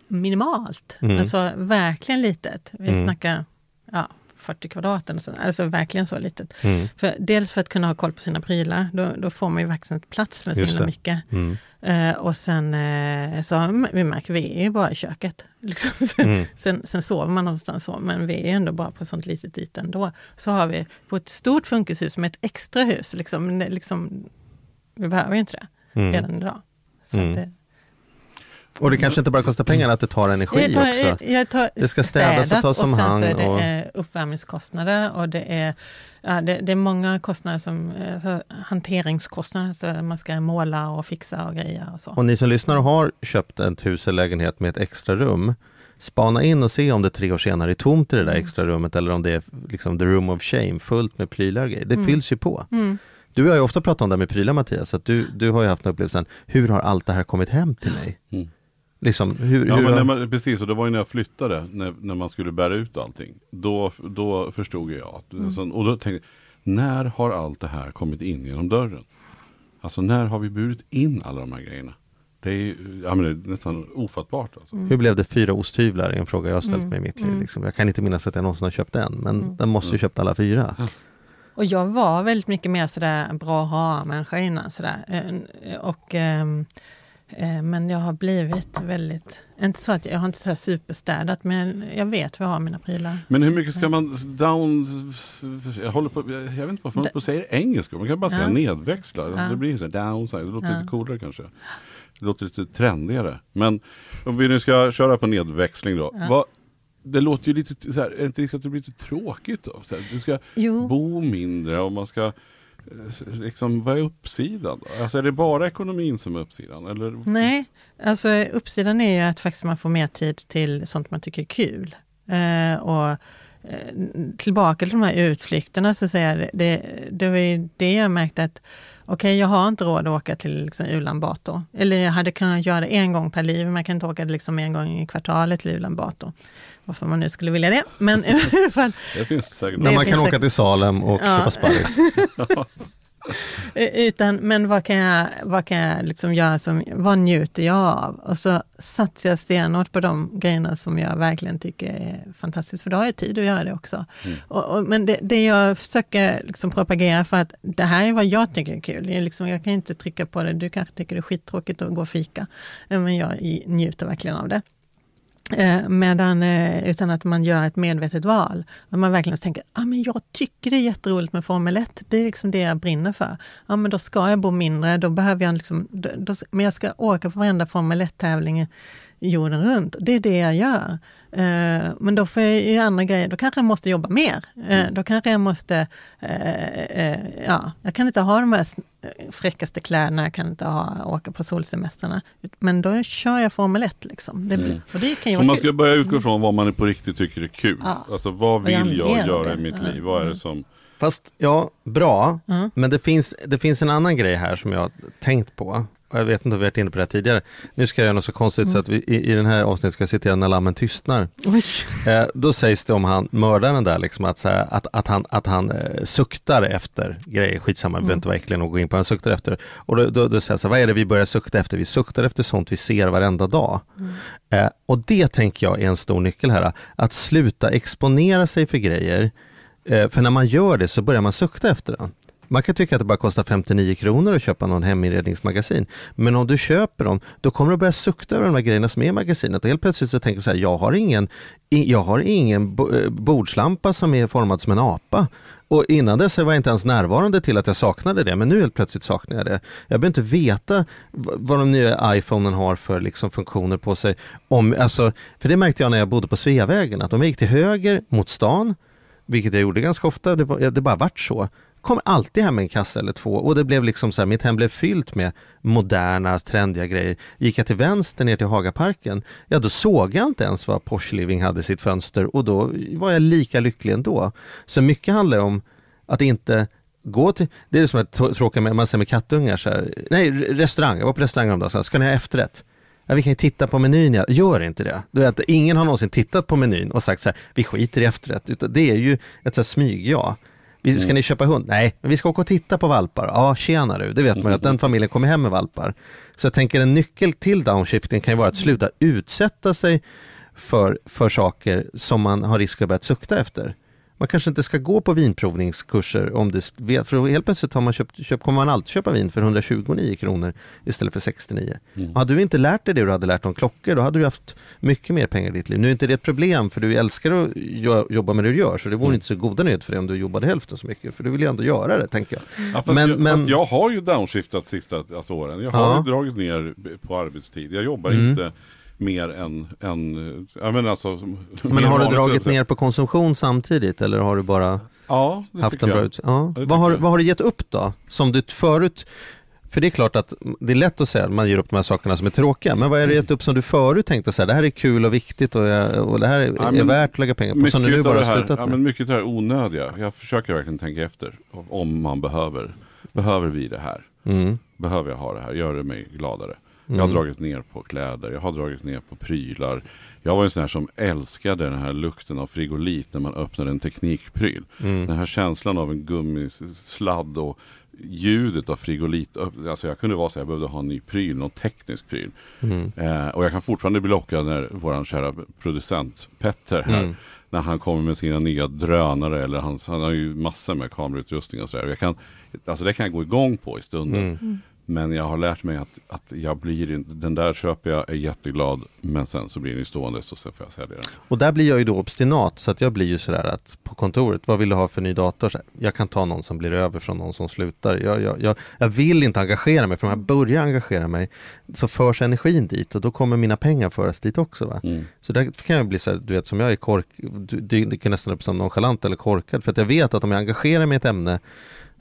minimalt. Mm. Alltså verkligen litet. Vi mm. snackar ja, 40 kvadrat, alltså verkligen så litet. Mm. För, dels för att kunna ha koll på sina prylar, då, då får man ju verkligen plats med så himla mycket. Mm. Uh, och sen uh, så vi märker vi är ju bara i köket. Liksom. Sen, mm. sen, sen, sover man någonstans så, men vi är ändå bara på ett sånt litet yta ändå. Så har vi på ett stort funkishus med ett extra hus, liksom, liksom, vi behöver ju inte det mm. redan idag. Så mm. det, och det kanske inte bara kostar pengar, att det tar energi tar, också. Jag tar, det ska städas, och tas om hand. Och sen så är det och... uppvärmningskostnader och det är, ja, det, det, är många kostnader som alltså, hanteringskostnader, så man ska måla och fixa och greja och så. Och ni som lyssnar och har köpt ett hus eller lägenhet med ett extra rum, spana in och se om det tre år senare är tomt i det där mm. extra rummet eller om det är liksom the room of shame fullt med prylar och grejer. Det mm. fylls ju på. Mm. Du har ju ofta pratat om det med prylar Mattias, att du, du har ju haft en upplevelse, hur har allt det här kommit hem till mig? Mm. Liksom, hur, ja, hur men man, precis, och det var ju när jag flyttade, när, när man skulle bära ut allting. Då, då förstod jag, att, mm. så, och då tänkte jag, när har allt det här kommit in genom dörren? Alltså när har vi burit in alla de här grejerna? Det är, ja, men det är nästan ofattbart. Alltså. Mm. Hur blev det fyra osthyvlar? En fråga jag har ställt mm. mig i mitt liv. Mm. Liksom. Jag kan inte minnas att jag någonsin har köpt en, men mm. den måste ju mm. köpt alla fyra. Och jag var väldigt mycket mer sådär bra ha-människa innan. Sådär. Eh, och, ähm, äh, men jag har blivit väldigt, inte så att jag har inte så superstädat, men jag vet var jag har mina prylar. Men hur mycket ska man down, jag håller på, jag vet inte varför man på säger engelska, man kan bara säga ja. nedväxla. Ja. Det blir så här downside, det låter ja. lite coolare kanske. Det låter lite trendigare. Men om vi nu ska köra på nedväxling då. Vad, det låter ju lite så här, är det inte risk att det blir lite tråkigt då? Så här, du ska jo. bo mindre och man ska eh, Eh, liksom, vad är uppsidan? Då? Alltså är det bara ekonomin som är uppsidan? Eller? Nej, alltså uppsidan är ju att faktiskt man får mer tid till sånt man tycker är kul. Eh, och eh, tillbaka till de här utflykterna så säger jag, det, det var ju det jag märkte att okej, okay, jag har inte råd att åka till liksom, Ulan Bator. Eller jag hade kunnat göra det en gång per liv, men jag kan inte åka liksom en gång i kvartalet till Ulan Bator. Varför man nu skulle vilja det. Men. Det finns det säkert. Men man kan åka till Salem och ja. köpa sparris. Eh, utan, men vad kan jag, vad kan jag liksom göra som, vad njuter jag av? Och så satsar jag stenhårt på de grejerna som jag verkligen tycker är fantastiskt, för då har jag tid att göra det också. Mm. Och, och, men det, det, jag försöker liksom propagera för att det här är vad jag tycker är kul. Jag, liksom, jag kan inte trycka på det, du kanske tycker det är skittråkigt att gå och fika, men jag njuter verkligen av det. Eh, medan, eh, utan att man gör ett medvetet val. att man verkligen tänker, ah, men jag tycker det är jätteroligt med Formel 1. Det är liksom det jag brinner för. Ja, men då ska jag bo mindre, då behöver jag liksom, då, då, men jag ska åka på varenda Formel 1-tävling jorden runt. Det är det jag gör. Eh, men då får jag göra andra grejer, då kanske jag måste jobba mer. Eh, mm. Då kanske jag måste, eh, ja, jag kan inte ha de här fräckaste kläderna, jag kan inte ha, åka på solsemestrarna. Men då kör jag Formel 1 liksom. Det, mm. och det kan ju Så man ska kul. börja utgå ifrån vad man på riktigt tycker är kul. Ja. Alltså vad vill jag, jag göra i mitt liv? Vad är det som Fast ja, bra. Mm. Men det finns, det finns en annan grej här som jag har tänkt på jag vet inte om vi varit inne på det här tidigare. Nu ska jag göra något så konstigt mm. så att vi i, i den här avsnittet ska citera När lammen tystnar. Eh, då sägs det om han, mördaren där, liksom att, så här, att, att han, att han eh, suktar efter grejer, skitsamma, mm. behöver inte vara äcklig och gå in på, han suktar efter. Och då, då, då säger så här, vad är det vi börjar sukta efter? Vi suktar efter sånt vi ser varenda dag. Mm. Eh, och det tänker jag är en stor nyckel här, att sluta exponera sig för grejer eh, för när man gör det så börjar man sukta efter den. Man kan tycka att det bara kostar 59 kronor att köpa någon heminredningsmagasin. Men om du köper dem, då kommer du börja sukta över de här grejerna som är i magasinet. Och helt plötsligt så tänker du så här, jag har ingen, jag har ingen eh, bordslampa som är formad som en apa. Och innan dess var jag inte ens närvarande till att jag saknade det, men nu helt plötsligt saknar jag det. Jag behöver inte veta vad de nya iPhonen har för liksom funktioner på sig. Om, alltså, för det märkte jag när jag bodde på Sveavägen, att om jag gick till höger mot stan, vilket jag gjorde ganska ofta, det, var, det bara vart så kom alltid hem med en kasse eller två och det blev liksom så här, mitt hem blev fyllt med moderna, trendiga grejer. Gick jag till vänster ner till Hagaparken, ja då såg jag inte ens vad Porsche Living hade i sitt fönster och då var jag lika lycklig ändå. Så mycket handlar om att inte gå till, det är det som är tråkigt med, man säger med kattungar så här, nej restaurang, jag var på restaurang om häromdagen, ska ni ha efterrätt? Ja, vi kan ju titta på menyn, ja. gör inte det. Du vet, ingen har någonsin tittat på menyn och sagt så här, vi skiter i efterrätt, utan det är ju ett smyg ja. Ska mm. ni köpa hund? Nej, men vi ska åka och titta på valpar. Ja, tjena du, det vet man ju att den familjen kommer hem med valpar. Så jag tänker en nyckel till downshifting kan ju vara att sluta utsätta sig för, för saker som man har risk att börja sukta efter man kanske inte ska gå på vinprovningskurser om det, för helt plötsligt har man köpt, köpt, kommer man alltid köpa vin för 129 kronor istället för 69. Mm. Hade du inte lärt dig det du hade lärt om klockor, då hade du haft mycket mer pengar i ditt liv. Nu är inte det ett problem, för du älskar att jobba med det du gör, så det vore mm. inte så goda nyheter för dig om du jobbade hälften så mycket, för du vill ju ändå göra det, tänker jag. Ja, fast, men, jag, men... fast jag har ju downshiftat sista alltså, åren. Jag har ja. ju dragit ner på arbetstid. Jag jobbar mm. inte mer än, än ja, men, alltså, men har du dragit ner på konsumtion samtidigt eller har du bara ja, haft en bra ut... ja. Vad, har, vad har du gett upp då? Som du förut För det är klart att det är lätt att säga att man ger upp de här sakerna som är tråkiga, men vad är det gett upp som du förut tänkte så här, det här är kul och viktigt och, jag, och det här är, ja, är värt att lägga pengar på, som du bara slutat med? Ja, men mycket av det här onödiga, jag försöker verkligen tänka efter om man behöver. Behöver vi det här? Mm. Behöver jag ha det här? Gör det mig gladare? Jag har mm. dragit ner på kläder, jag har dragit ner på prylar. Jag var en sån här som älskade den här lukten av frigolit när man öppnade en teknikpryl. Mm. Den här känslan av en gummisladd och ljudet av frigolit. Alltså jag kunde vara så jag behövde ha en ny pryl, någon teknisk pryl. Mm. Eh, och jag kan fortfarande bli lockad när våran kära producent Petter här mm. När han kommer med sina nya drönare eller han, han har ju massor med kamerautrustning och sådär. Jag kan, alltså det kan jag gå igång på i stunden. Mm. Men jag har lärt mig att, att jag blir, den där köper jag, är jätteglad, men sen så blir den stående och sen får jag sälja den. Och där blir jag ju då obstinat, så att jag blir ju sådär att på kontoret, vad vill du ha för ny dator? Jag kan ta någon som blir över från någon som slutar. Jag, jag, jag, jag vill inte engagera mig, för om jag börjar engagera mig så förs energin dit och då kommer mina pengar föras dit också. Va? Mm. Så där kan jag bli så här, du vet som jag är kork, du dyker nästan upp som nonchalant eller korkad, för att jag vet att om jag engagerar mig i ett ämne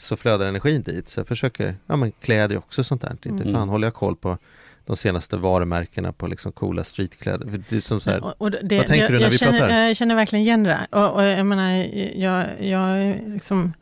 så flödar energin dit. Så jag försöker, ja men kläder också sånt där. Inte mm. fan håller jag koll på de senaste varumärkena på liksom coola streetkläder. Det är som så här, och, och det, vad tänker jag, du när vi känner, pratar? Jag känner verkligen igen det där. Och, och jag menar, jag, jag liksom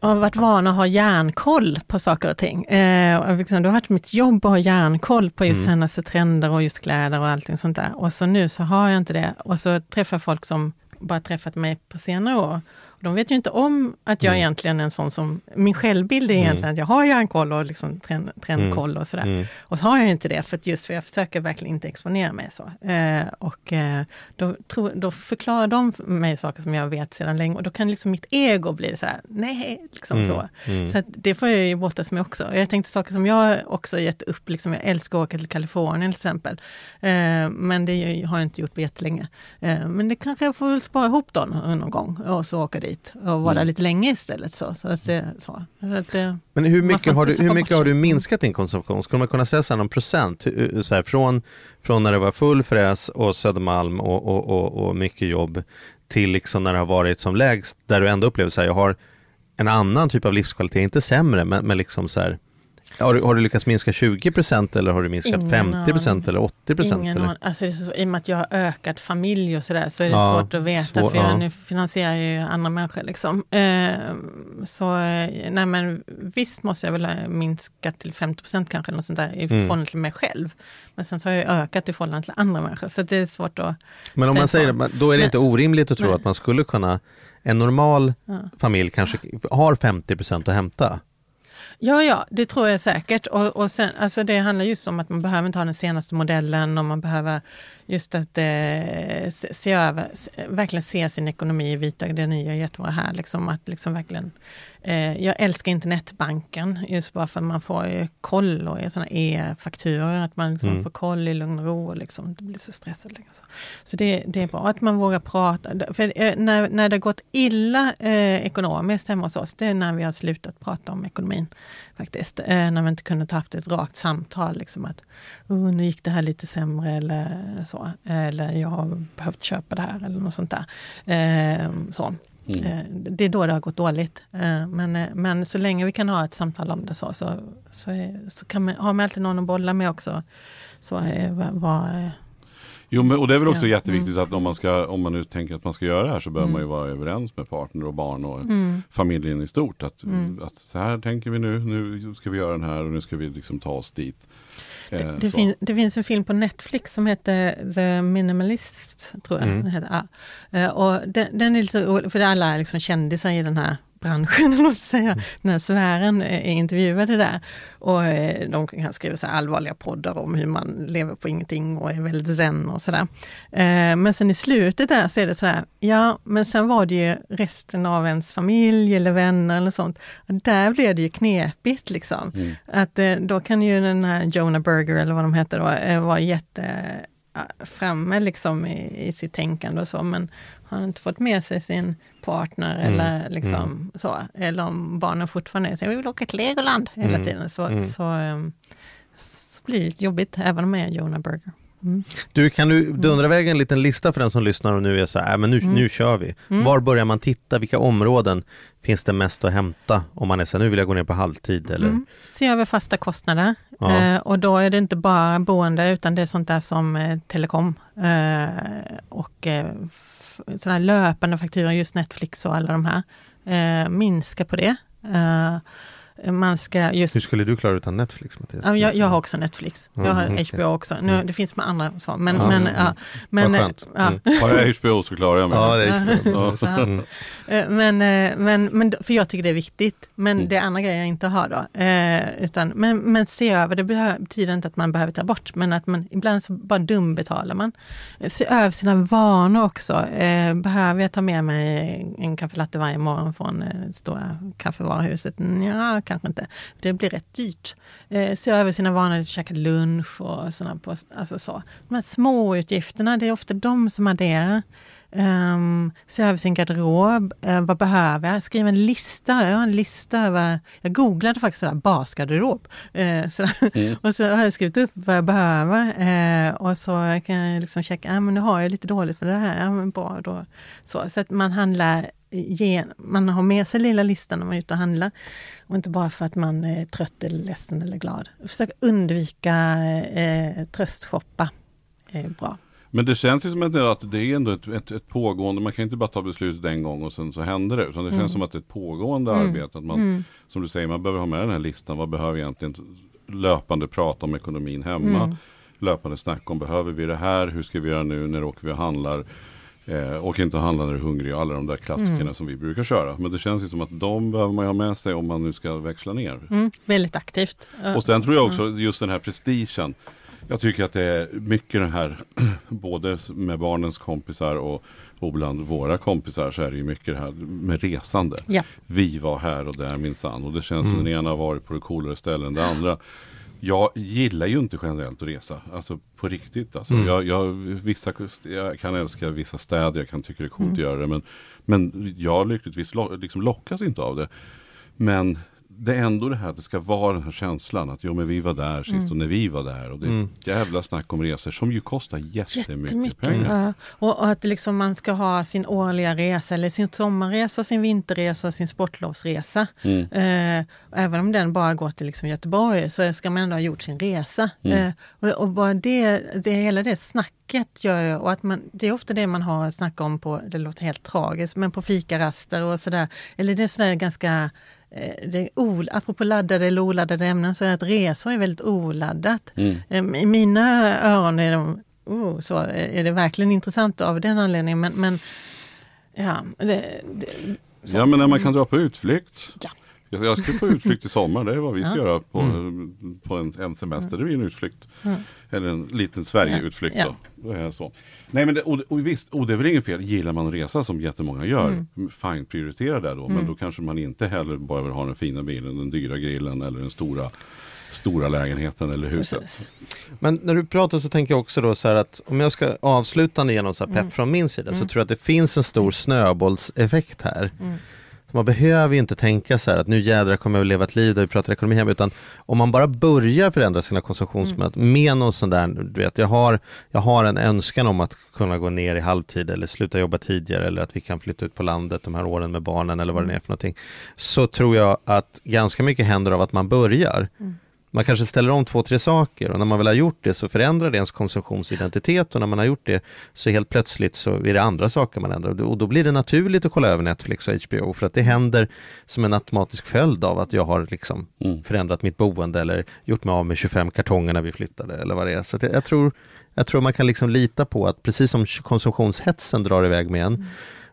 har varit van att ha järnkoll på saker och ting. Eh, liksom, det har varit mitt jobb att ha järnkoll på just mm. senaste trender och just kläder och allting sånt där. Och så nu så har jag inte det. Och så träffar jag folk som bara träffat mig på senare år de vet ju inte om att jag mm. egentligen är en sån som, min självbild är egentligen mm. att jag har järnkoll och liksom trend, trendkoll och sådär. Mm. Och så har jag inte det, för just för jag försöker verkligen inte exponera mig så. Eh, och eh, då, tro, då förklarar de mig saker som jag vet sedan länge och då kan liksom mitt ego bli så här, nej, liksom mm. så. Mm. Så det får jag ju brottas med också. Jag tänkte saker som jag också gett upp, liksom, jag älskar att åka till Kalifornien till exempel. Eh, men det har jag inte gjort på jättelänge. Eh, men det kanske jag får spara ihop då någon gång och så åka dit dit och vara mm. lite länge istället. Så, så att det, så. så att det, Men hur mycket, har du, hur mycket har du minskat din konsumtion? Skulle man kunna säga så här någon procent? Så här, från, från när det var full fräs och Södermalm och, och, och, och mycket jobb till liksom när det har varit som lägst där du ändå upplever att jag har en annan typ av livskvalitet, inte sämre men, men liksom så här har du, har du lyckats minska 20% eller har du minskat Ingen 50 aning. eller 80 Ingen eller? Alltså, så, I och med att jag har ökat familj och sådär så är det ja, svårt att veta svår, för jag ja. nu finansierar ju andra människor. Liksom. Eh, så nej men visst måste jag väl ha minskat till 50% kanske något sånt där, i mm. förhållande till mig själv. Men sen så har jag ökat i förhållande till andra människor så det är svårt att Men om man säger det, då är det men, inte orimligt att tro nej. att man skulle kunna en normal ja. familj kanske har 50% att hämta. Ja, ja, det tror jag säkert. Och, och sen, alltså det handlar just om att man behöver inte ha den senaste modellen och man behöver just att eh, se över, verkligen se sin ekonomi i vita, det nya jättebra här. Liksom, att liksom verkligen, eh, jag älskar internetbanken just bara för att man får ju koll och sådana e-fakturor, att man liksom mm. får koll i lugn och ro och liksom, det blir så stressat. Liksom. Så det, det är bra att man vågar prata. För eh, när, när det gått illa eh, ekonomiskt hemma hos oss, det är när vi har slutat prata om ekonomin. faktiskt. Eh, när vi inte kunnat haft ett rakt samtal. Liksom, att oh, nu gick det här lite sämre eller så. Eller jag har behövt köpa det här eller något sånt där. Eh, så. Mm. Eh, det är då det har gått dåligt. Eh, men, eh, men så länge vi kan ha ett samtal om det så, så, så, är, så kan man, har man alltid någon att bolla med också. Så vad, Jo, men, och det är väl också mm. jätteviktigt att om man, ska, om man nu tänker att man ska göra det här så behöver mm. man ju vara överens med partner och barn och mm. familjen i stort. Att, mm. att så här tänker vi nu, nu ska vi göra den här och nu ska vi liksom ta oss dit. Det, eh, det, fin, det, finns en film på Netflix som heter The Minimalist, tror jag. Mm. Den heter, ja. Eh, och den, den, är lite, för alla är liksom kändisar i den här branschen, eller säga, mm. den här sfären är intervjuade där. Och eh, de kan skriva så allvarliga poddar om hur man lever på ingenting och är väldigt zen och sådär. Eh, men sen i slutet där så är det sådär, ja men sen var det ju resten av ens familj eller vänner eller sånt. Där blev det ju knepigt liksom. Mm. Att eh, då kan ju den här Jonah Berger eller vad de heter då, vara jätte framme liksom i, i sitt tänkande och så, men har inte fått med sig sin partner mm. eller liksom mm. så. Eller om barnen fortfarande säger, vi vill åka till Legoland hela mm. tiden. Så, mm. så, um, så blir det lite jobbigt, även om jag är Jonah Burger. Mm. Du, kan du dundra iväg en liten lista för den som lyssnar och nu är så här, äh, men nu, mm. nu kör vi. Mm. Var börjar man titta? Vilka områden finns det mest att hämta om man är så här, nu vill jag gå ner på halvtid? Eller? Mm. Se över fasta kostnader. Ja. Eh, och då är det inte bara boende utan det är sånt där som eh, telekom eh, och eh, sådana löpande fakturor, just Netflix och alla de här. Eh, minska på det. Eh, man ska just... Hur skulle du klara utan Netflix Mattias? Jag, jag har också Netflix. Jag har mm, HBO också. Nu, mm. det finns med andra så, men... Ja, men, ja, men ja. Mm. Har jag HBO så klarar jag mig. Ja, det är mm. Eh, men, eh, men, men, för jag tycker det är viktigt. Men mm. det är andra grejer jag inte har då. Eh, utan, men, men se över, det betyder inte att man behöver ta bort, men att man ibland så bara dumbetalar man. Se över sina vanor också. behöver jag ta med mig en kaffelatte varje morgon från det stora kaffevaruhuset? Ja, kanske inte. Det blir rätt dyrt. Eh, se över sina vanor, käka lunch och sådana. På, alltså så. De här små utgifterna, det är ofta de som adderar. Um, se över sin garderob. Uh, vad behöver jag? Skriv en lista. Jag har en lista över... Jag googlade faktiskt sådär, basgarderob. Uh, sådär. Mm. och så har jag skrivit upp vad jag behöver. Uh, och så kan jag liksom checka, ah, men nu har jag lite dåligt för det här. Ja, men bra, då. Så, så att man handlar ge, man har med sig lilla listan när man är ute och handlar. Och inte bara för att man är trött eller ledsen eller glad. Försök undvika eh, tröstshoppa. är bra. Men det känns ju som att det är ändå ett, ett, ett, pågående, man kan inte bara ta beslutet en gång och sen så händer det. Utan det mm. känns som att det är ett pågående mm. arbete. Att man, mm. Som du säger, man behöver ha med den här listan. Vad behöver egentligen löpande prata om ekonomin hemma? Mm. Löpande snack om, behöver vi det här? Hur ska vi göra nu? När åker vi och handlar? Eh, och inte handla när du är hungrig och alla de där klassikerna mm. som vi brukar köra. Men det känns ju som att de behöver man ha med sig om man nu ska växla ner. Mm, väldigt aktivt. Och sen tror jag också mm. just den här prestigen. Jag tycker att det är mycket det här, både med barnens kompisar och, och bland våra kompisar så är det ju mycket det här med resande. Ja. Vi var här och där minsann. Och det känns mm. som den ena har varit på det coolare ställen än det andra. Jag gillar ju inte generellt att resa. Alltså på riktigt. Alltså, mm. jag, jag, vissa, jag kan älska vissa städer, jag kan tycka det är coolt mm. att göra det. Men, men jag lyckligtvis lo, liksom lockas inte av det. Men det är ändå det här att det ska vara den här känslan att jo men vi var där sist mm. och när vi var där och det är mm. jävla snack om resor som ju kostar jättemycket, jättemycket pengar. Ja. Och, och, att liksom man ska ha sin årliga resa eller sin sommarresa, sin vinterresa och sin sportlovsresa. Mm. Eh, även om den bara går till liksom Göteborg så ska man ändå ha gjort sin resa. Mm. Eh, och, och, bara det, det, hela det snacket gör ju, och att man, det är ofta det man har snackat om på, det låter helt tragiskt, men på fikaraster och sådär. Eller det är sådär ganska det ol, apropå laddade eller oladdade ämnen, så är att resor är väldigt oladdat. Mm. I mina öron är, de, oh, så är det verkligen intressant av den anledningen. Men, men ja, det, det, ja, men när man kan dra på utflykt. Ja. Jag ska på utflykt i sommar, det är vad vi ska ja. göra på, mm. på en, en semester. Det blir en utflykt. Mm. Eller en liten Sverigeutflykt ja. då. då är så. Nej men det, och, och visst, och det är väl inget fel. Gillar man att resa som jättemånga gör, mm. fine prioritera det då. Men mm. då kanske man inte heller bara vill ha den fina bilen, den dyra grillen eller den stora stora lägenheten eller huset. Precis. Men när du pratar så tänker jag också då så här att om jag ska avsluta genom så här pepp mm. från min sida så mm. tror jag att det finns en stor snöbollseffekt här. Mm. Man behöver ju inte tänka så här att nu jädrar kommer jag att leva ett liv där vi pratar ekonomi hemma, utan om man bara börjar förändra sina konsumtionsmönster mm. med någon sån där, du vet, jag har, jag har en önskan om att kunna gå ner i halvtid eller sluta jobba tidigare eller att vi kan flytta ut på landet de här åren med barnen eller vad det är för någonting. Så tror jag att ganska mycket händer av att man börjar. Mm man kanske ställer om två, tre saker och när man väl har gjort det så förändrar det ens konsumtionsidentitet och när man har gjort det så helt plötsligt så är det andra saker man ändrar och då blir det naturligt att kolla över Netflix och HBO för att det händer som en automatisk följd av att jag har liksom mm. förändrat mitt boende eller gjort mig av med 25 kartonger när vi flyttade eller vad det är. Så jag, tror, jag tror man kan liksom lita på att precis som konsumtionshetsen drar iväg med en mm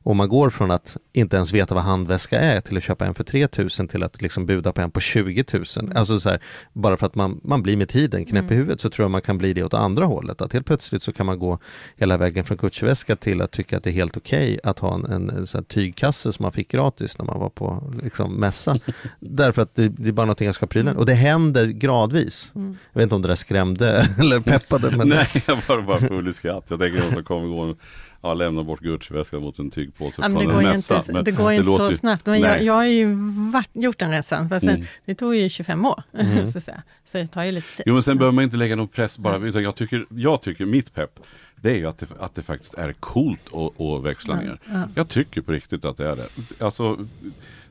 och man går från att inte ens veta vad handväska är till att köpa en för 3000 till att liksom buda på en på 20 000. Mm. Alltså så här, bara för att man, man blir med tiden knäpp mm. i huvudet så tror jag man kan bli det åt andra hållet. Att helt plötsligt så kan man gå hela vägen från Gucci-väska till att tycka att det är helt okej okay att ha en, en, en tygkasse som man fick gratis när man var på liksom, mässa. Därför att det, det, är bara någonting jag ska pryla Och det händer gradvis. Mm. Jag vet inte om det där skrämde eller peppade. Men... Nej, jag var bara full i skratt. Jag tänker att som kommer gå ja, lämna bort Gucci-väskan mot en tygpåse ja, från en mässa. Inte, men det går inte så snabbt. Men jag, jag har ju varit, gjort den resan. För sen, mm. Det tog ju 25 år. Mm. så, så, så det tar ju lite tid. Jo men sen behöver man inte lägga någon press bara. Utan jag, tycker, jag tycker mitt pepp det är ju att det, att det faktiskt är coolt att, att växla ner. Ja, ja. Jag tycker på riktigt att det är det. Alltså,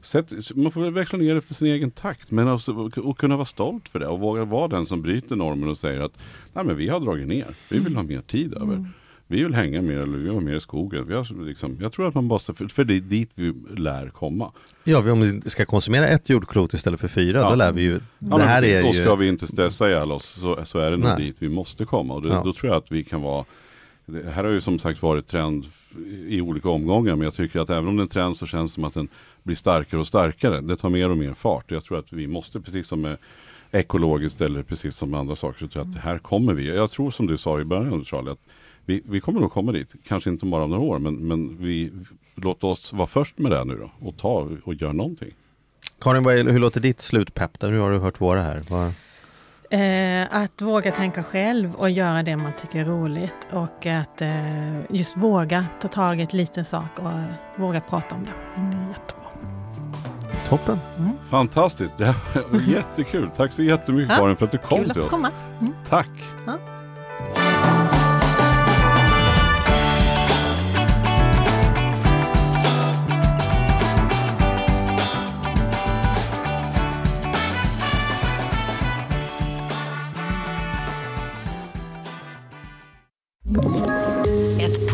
sätt, man får växla ner efter sin egen takt. Men alltså, och kunna vara stolt för det och våga vara den som bryter normen och säger att Nej, men vi har dragit ner. Vi vill ha mer tid över. Mm. Vi vill hänga mer eller vi vill mer i skogen. Vi har, liksom, jag tror att man måste, för, för det är dit vi lär komma. Ja, om vi ska konsumera ett jordklot istället för fyra, ja. då lär vi ju... Ja, det här är och ska vi inte stressa ihjäl oss så, så är det nog dit vi måste komma. Och det, ja. då tror jag att vi kan vara det här har ju som sagt varit trend i olika omgångar men jag tycker att även om det är en trend så känns det som att den blir starkare och starkare. Det tar mer och mer fart. Jag tror att vi måste, precis som med ekologiskt eller precis som med andra saker, så tror jag att här kommer vi. Jag tror som du sa i början Charlie, att vi, vi kommer nog komma dit. Kanske inte bara om några år men, men vi, låt oss vara först med det nu då och ta och göra någonting. Karin, hur låter ditt slutpepp? Nu har du hört våra här. Vad... Eh, att våga tänka själv och göra det man tycker är roligt och att eh, just våga ta tag i ett liten sak och våga prata om det. Det är jättebra. Toppen. Mm. Fantastiskt. Det var jättekul. Tack så jättemycket ja, Karin för att du kom till oss. Komma. Mm. Tack. Ja.